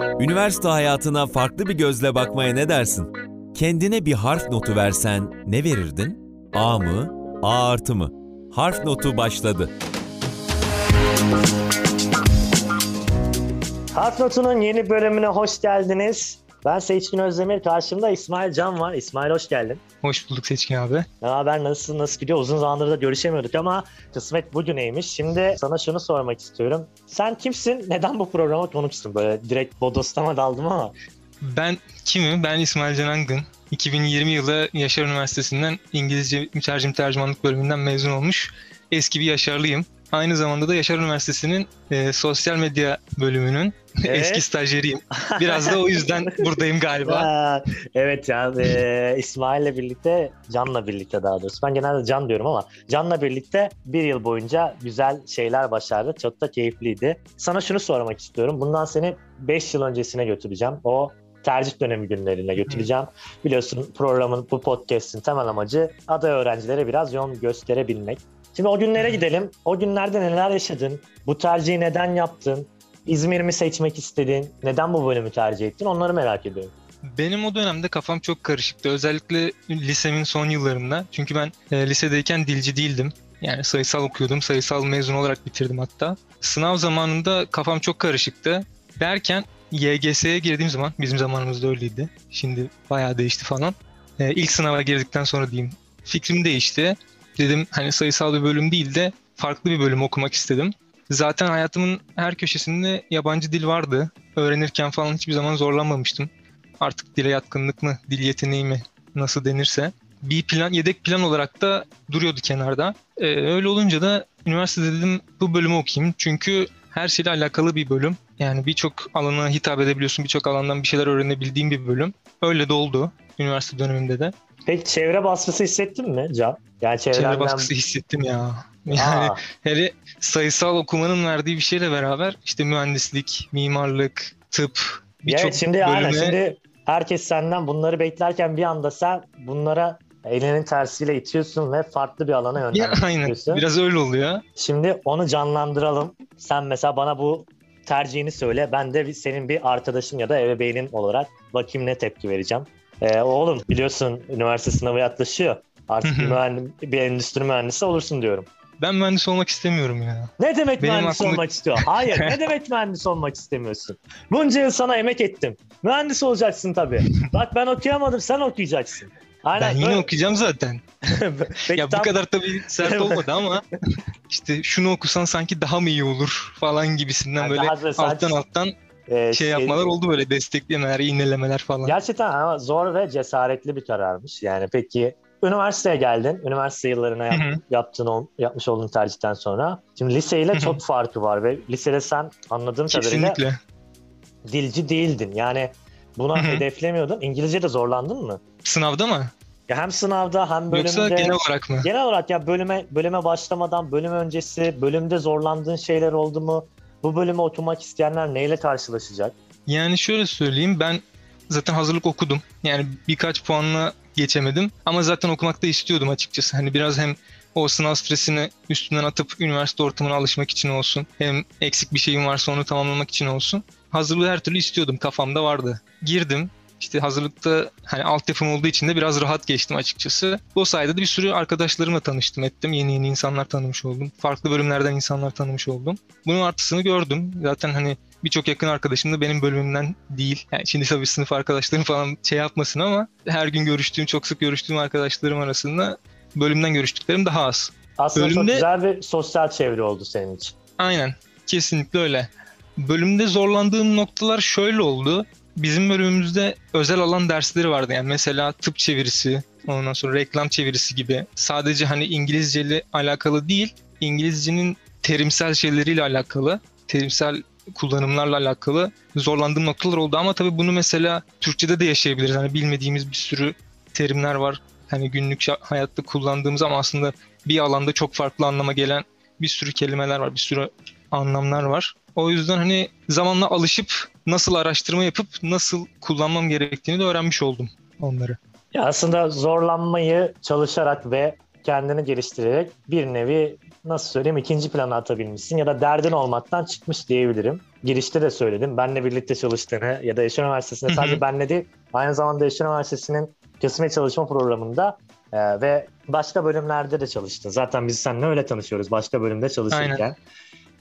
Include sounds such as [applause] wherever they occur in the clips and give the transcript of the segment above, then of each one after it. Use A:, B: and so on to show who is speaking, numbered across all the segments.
A: Üniversite hayatına farklı bir gözle bakmaya ne dersin? Kendine bir harf notu versen ne verirdin? A mı? A artı mı? Harf notu başladı.
B: Harf Notu'nun yeni bölümüne hoş geldiniz. Ben Seçkin Özdemir, karşımda İsmail Can var. İsmail hoş geldin.
C: Hoş bulduk Seçkin abi.
B: Ne haber, nasıl, nasıl gidiyor? Uzun zamandır da görüşemiyorduk ama kısmet bugüneymiş. Şimdi sana şunu sormak istiyorum. Sen kimsin? Neden bu programa konuksun? Böyle direkt bodoslama daldım ama.
C: Ben kimim? Ben İsmail Can Angın. 2020 yılı Yaşar Üniversitesi'nden İngilizce Mütercim Tercümanlık bölümünden mezun olmuş eski bir Yaşarlıyım. Aynı zamanda da Yaşar Üniversitesi'nin e, sosyal medya bölümünün [laughs]
B: Evet.
C: eski stajyeriyim. [laughs] Biraz da o yüzden buradayım galiba.
B: Aa, evet ya e, İsmail'le birlikte, Can'la birlikte daha doğrusu. Ben genelde Can diyorum ama Can'la birlikte bir yıl boyunca güzel şeyler başardı. Çok da keyifliydi. Sana şunu sormak istiyorum. Bundan seni 5 yıl öncesine götüreceğim. O tercih dönemi günlerine götüreceğim. Biliyorsun programın, bu podcast'in temel amacı aday öğrencilere biraz yol gösterebilmek. Şimdi o günlere gidelim. O günlerde neler yaşadın? Bu tercihi neden yaptın? İzmir mi seçmek istedin? Neden bu bölümü tercih ettin? Onları merak ediyorum.
C: Benim o dönemde kafam çok karışıktı. Özellikle lisemin son yıllarında. Çünkü ben e, lisedeyken dilci değildim. Yani sayısal okuyordum. Sayısal mezun olarak bitirdim hatta. Sınav zamanında kafam çok karışıktı. Derken YGS'ye girdiğim zaman, bizim zamanımızda öyleydi. Şimdi bayağı değişti falan. E, ilk sınava girdikten sonra diyeyim fikrim değişti. Dedim hani sayısal bir bölüm değil de farklı bir bölüm okumak istedim. Zaten hayatımın her köşesinde yabancı dil vardı. Öğrenirken falan hiçbir zaman zorlanmamıştım. Artık dile yatkınlık mı, dil yeteneği mi nasıl denirse. Bir plan, yedek plan olarak da duruyordu kenarda. Ee, öyle olunca da üniversitede dedim bu bölümü okuyayım. Çünkü her şeyle alakalı bir bölüm. Yani birçok alana hitap edebiliyorsun, birçok alandan bir şeyler öğrenebildiğim bir bölüm. Öyle de oldu üniversite döneminde de.
B: Peki çevre baskısı hissettin mi Can? Yani çevrenden...
C: Çevre baskısı hissettim ya. Yani
B: Aa,
C: hele sayısal okumanın verdiği bir şeyle beraber işte mühendislik, mimarlık, tıp birçok
B: evet şimdi
C: bölüme
B: şimdi herkes senden bunları beklerken bir anda sen bunlara elinin tersiyle itiyorsun ve farklı bir alana
C: aynen
B: istiyorsun.
C: biraz öyle oluyor.
B: Şimdi onu canlandıralım. Sen mesela bana bu tercihini söyle. Ben de senin bir arkadaşın ya da ebeveynin olarak bakayım ne tepki vereceğim. Ee, oğlum biliyorsun üniversite sınavı yaklaşıyor. Artık bir, mühendis, bir endüstri mühendisi olursun diyorum.
C: Ben mühendis olmak istemiyorum ya.
B: Ne demek
C: Benim
B: mühendis
C: aklımda-
B: olmak istiyor? Hayır, ne [laughs] demek mühendis olmak istemiyorsun? Bunca yıl sana emek ettim. Mühendis olacaksın tabii. Bak ben okuyamadım, sen okuyacaksın. Aynen.
C: Ben yine
B: böyle-
C: okuyacağım zaten. [laughs]
B: Peki,
C: ya bu
B: tam-
C: kadar tabii sert olmadı ama işte şunu okusan sanki daha mı iyi olur falan gibisinden
B: Yani
C: böyle
B: sadece-
C: alttan alttan
B: e,
C: şey yapmalar oldu böyle desteklemeler, iğnelemeler falan.
B: Gerçekten ama zor ve cesaretli bir kararmış. Yani peki üniversiteye geldin. Üniversite yıllarına yap- yaptığın yapmış olduğun tercihten sonra. Şimdi liseyle çok farkı var ve lisede sen anladığım kadarıyla
C: Kesinlikle.
B: dilci değildin. Yani buna hedeflemiyordun. İngilizce de zorlandın mı?
C: Sınavda mı?
B: Ya hem sınavda hem bölümde.
C: Yoksa genel olarak mı?
B: Genel olarak ya bölüme bölüme başlamadan bölüm öncesi bölümde zorlandığın şeyler oldu mu? Bu bölümü okumak isteyenler neyle karşılaşacak?
C: Yani şöyle söyleyeyim ben zaten hazırlık okudum. Yani birkaç puanla geçemedim ama zaten okumak da istiyordum açıkçası. Hani biraz hem o sınav stresini üstünden atıp üniversite ortamına alışmak için olsun. Hem eksik bir şeyim varsa onu tamamlamak için olsun. Hazırlığı her türlü istiyordum. Kafamda vardı. Girdim. İşte hazırlıkta hani altyapım olduğu için de biraz rahat geçtim açıkçası. O sayede de bir sürü arkadaşlarımla tanıştım ettim. Yeni yeni insanlar tanımış oldum. Farklı bölümlerden insanlar tanımış oldum. Bunun artısını gördüm. Zaten hani birçok yakın arkadaşım da benim bölümümden değil. Yani şimdi tabii sınıf arkadaşlarım falan şey yapmasın ama her gün görüştüğüm, çok sık görüştüğüm arkadaşlarım arasında bölümden görüştüklerim daha az.
B: Aslında çok
C: Bölümde-
B: güzel bir sosyal çevre oldu senin için.
C: Aynen. Kesinlikle öyle. Bölümde zorlandığım noktalar şöyle oldu. Bizim bölümümüzde özel alan dersleri vardı. Yani mesela tıp çevirisi, ondan sonra reklam çevirisi gibi. Sadece hani İngilizceyle alakalı değil, İngilizcenin terimsel şeyleriyle alakalı, terimsel kullanımlarla alakalı zorlandığım noktalar oldu. Ama tabii bunu mesela Türkçe'de de yaşayabiliriz. Hani bilmediğimiz bir sürü terimler var. Hani günlük hayatta kullandığımız ama aslında bir alanda çok farklı anlama gelen bir sürü kelimeler var, bir sürü anlamlar var. O yüzden hani zamanla alışıp nasıl araştırma yapıp nasıl kullanmam gerektiğini de öğrenmiş oldum onları.
B: Ya aslında zorlanmayı çalışarak ve kendini geliştirerek bir nevi nasıl söyleyeyim ikinci plana atabilmişsin ya da derdin olmaktan çıkmış diyebilirim. Girişte de söyledim. Benle birlikte çalıştığını ya da Yaşar Üniversitesi'nde sadece benle değil aynı zamanda Yaşar Üniversitesi'nin kısmi çalışma programında e, ve başka bölümlerde de çalıştın. Zaten biz seninle öyle tanışıyoruz başka bölümde çalışırken.
C: Aynen.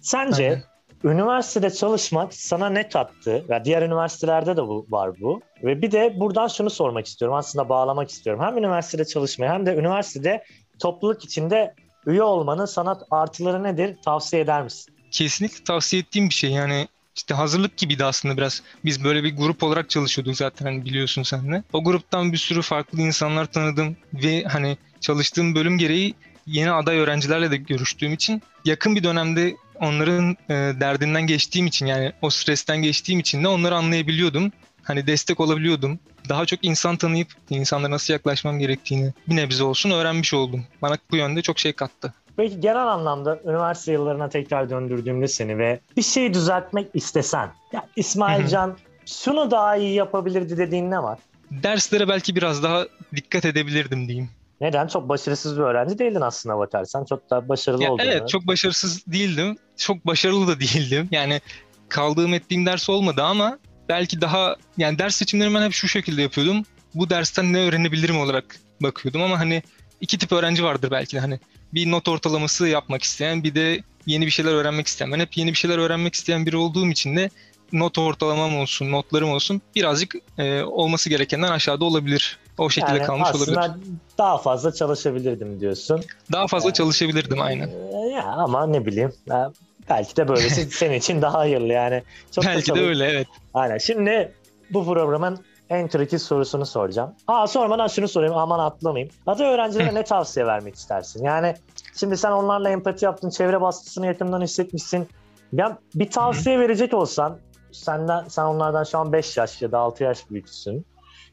B: Sence
C: Aynen.
B: üniversitede çalışmak sana ne kattı? Ya diğer üniversitelerde de bu, var bu. Ve bir de buradan şunu sormak istiyorum. Aslında bağlamak istiyorum. Hem üniversitede çalışmayı hem de üniversitede topluluk içinde üye olmanın sanat artıları nedir? Tavsiye eder misin?
C: Kesinlikle tavsiye ettiğim bir şey. Yani işte hazırlık gibiydi aslında biraz. Biz böyle bir grup olarak çalışıyorduk zaten hani biliyorsun sen de. O gruptan bir sürü farklı insanlar tanıdım ve hani çalıştığım bölüm gereği yeni aday öğrencilerle de görüştüğüm için yakın bir dönemde onların e, derdinden geçtiğim için yani o stresten geçtiğim için de onları anlayabiliyordum. Hani destek olabiliyordum. Daha çok insan tanıyıp insanlara nasıl yaklaşmam gerektiğini bir nebze olsun öğrenmiş oldum. Bana bu yönde çok şey kattı.
B: Peki genel anlamda üniversite yıllarına tekrar döndürdüğümde seni ve bir şeyi düzeltmek istesen. Ya İsmail. Can şunu daha iyi yapabilirdi dediğin ne var?
C: Derslere belki biraz daha dikkat edebilirdim diyeyim.
B: Neden? Çok başarısız bir öğrenci değildin aslına bakarsan. Çok da başarılı
C: Ya
B: olduğunu.
C: evet çok başarısız değildim. Çok başarılı da değildim. Yani kaldığım ettiğim ders olmadı ama belki daha yani ders seçimlerimi ben hep şu şekilde yapıyordum. Bu dersten ne öğrenebilirim olarak bakıyordum ama hani iki tip öğrenci vardır belki de hani bir not ortalaması yapmak isteyen bir de yeni bir şeyler öğrenmek isteyen. Ben hep yeni bir şeyler öğrenmek isteyen biri olduğum için de not ortalamam olsun, notlarım olsun birazcık e, olması gerekenden aşağıda olabilir. O şekilde
B: Yani
C: kalmış
B: aslında
C: olabilir.
B: daha fazla çalışabilirdim diyorsun.
C: Daha fazla çalışabilirdim aynen.
B: Ee, Ya ama ne bileyim. ya belki de böylesi [laughs] senin için daha hayırlı yani. Çok da
C: Belki de
B: çalış-
C: öyle evet.
B: Aynen. Şimdi bu programın en tricky sorusunu soracağım. Aa sormadan şunu sorayım aman atlamayayım. Aday öğrencilere ne tavsiye vermek istersin? Yani şimdi sen onlarla empati yaptın, çevre baskısını yakından hissetmişsin. Ya bir tavsiye verecek olsan, senden sen onlardan şu an 5 yaş ya da 6 yaş büyüksün.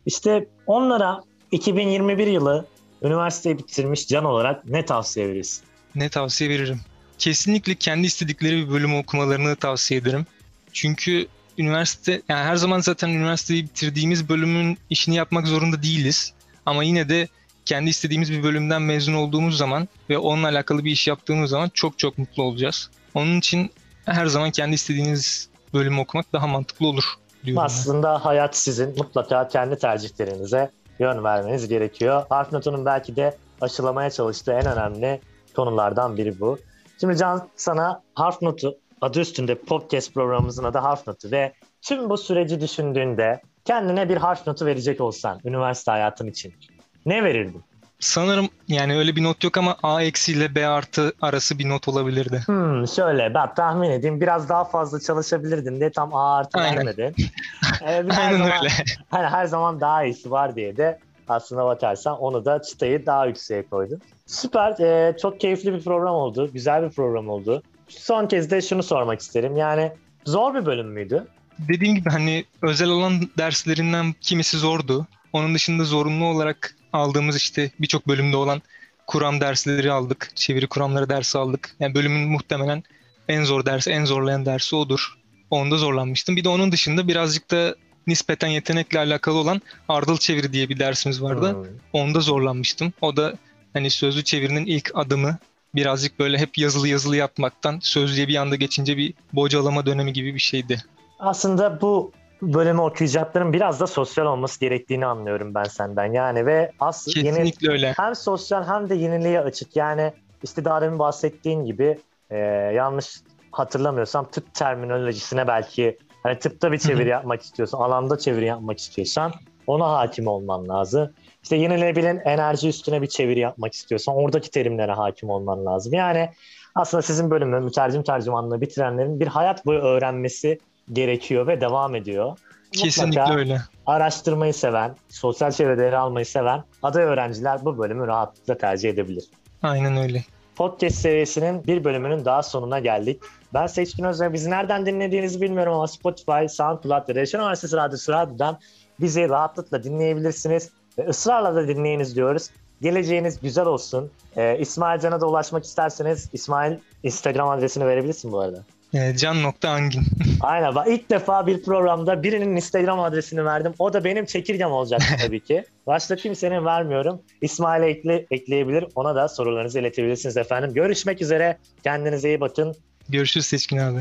B: İşte onlara 2021 yılı üniversiteyi bitirmiş can olarak ne tavsiye verirsin?
C: Ne tavsiye veririm? Kesinlikle kendi istedikleri bir bölümü okumalarını tavsiye ederim. Çünkü üniversite, yani her zaman zaten üniversiteyi bitirdiğimiz bölümün işini yapmak zorunda değiliz. Ama yine de kendi istediğimiz bir bölümden mezun olduğumuz zaman ve onunla alakalı bir iş yaptığımız zaman çok çok mutlu olacağız. Onun için her zaman kendi istediğiniz bölümü okumak daha mantıklı olur diyorum. ben.
B: Aslında hayat sizin. Mutlaka kendi tercihlerinize yön vermeniz gerekiyor. Harf notunun belki de aşılamaya çalıştığı en önemli konulardan biri bu. Şimdi Can sana harf notu adı üstünde podcast programımızın adı harf notu ve tüm bu süreci düşündüğünde kendine bir harf notu verecek olsan üniversite hayatın için ne verirdin?
C: Sanırım yani öyle bir not yok ama A eksi ile B artı arası bir not olabilirdi.
B: Hmm, şöyle ben tahmin edeyim biraz daha fazla çalışabilirdin diye tam A artı
C: Aynen.
B: vermedin. [laughs] Ee, bir her
C: Aynen
B: zaman-
C: öyle. [laughs]
B: Hani her zaman daha iyisi var diye de aslına bakarsan onu da çıtayı daha yükseğe koydun. Süper. ee, çok keyifli bir program oldu. Güzel bir program oldu. Son kez de şunu sormak isterim. Yani zor bir bölüm müydü?
C: Dediğim gibi hani özel olan derslerinden kimisi zordu. Onun dışında zorunlu olarak aldığımız işte birçok bölümde olan kuram dersleri aldık. Çeviri kuramları dersi aldık. Yani bölümün muhtemelen en zor dersi, en zorlayan dersi odur. Onda zorlanmıştım. Bir de onun dışında birazcık da nispeten yetenekle alakalı olan ardıl çeviri diye bir dersimiz vardı.
B: Hmm.
C: Onda zorlanmıştım. O da hani sözlü çevirinin ilk adımı birazcık böyle hep yazılı yazılı yapmaktan sözlüğe bir anda geçince bir bocalama dönemi gibi bir şeydi.
B: Aslında bu bölümü okuyacakların biraz da sosyal olması gerektiğini anlıyorum ben senden. Yani ve yeni,
C: Kesinlikle öyle.
B: hem sosyal hem de yeniliğe açık. Yani işte daha demin bahsettiğin gibi e, yanlış hatırlamıyorsam tıp terminolojisine belki hani tıpta bir çeviri yapmak istiyorsan, alanda çeviri yapmak istiyorsan ona hakim olman lazım. İşte yenilenebilen enerji üstüne bir çeviri yapmak istiyorsan oradaki terimlere hakim olman lazım. Yani aslında sizin bölümü mütercim tercümanlığı bitirenlerin bir hayat boyu öğrenmesi gerekiyor ve devam ediyor.
C: Kesinlikle
B: Mutlaka
C: öyle.
B: araştırmayı seven, sosyal çevrede yer almayı seven aday öğrenciler bu bölümü rahatlıkla tercih edebilir.
C: Aynen öyle.
B: Podcast serisinin bir bölümünün daha sonuna geldik. Ben Seçkin Özer. Bizi nereden dinlediğinizi bilmiyorum ama Spotify, SoundCloud ve Reşen Üniversitesi Radyosu Radyo'dan bizi rahatlıkla dinleyebilirsiniz. Ve ısrarla da dinleyiniz diyoruz. Geleceğiniz güzel olsun. Ee, İsmail Can'a da ulaşmak isterseniz İsmail Instagram adresini verebilirsin bu arada.
C: E, can.angin. [laughs]
B: Aynen bak ilk defa bir programda birinin Instagram adresini verdim. O da benim çekirgem olacak [laughs] tabii ki. Başta kimsenin vermiyorum. İsmail'e ekle, ekleyebilir. Ona da sorularınızı iletebilirsiniz efendim. Görüşmek üzere. Kendinize iyi bakın.
C: Görüşürüz Seçkin abi.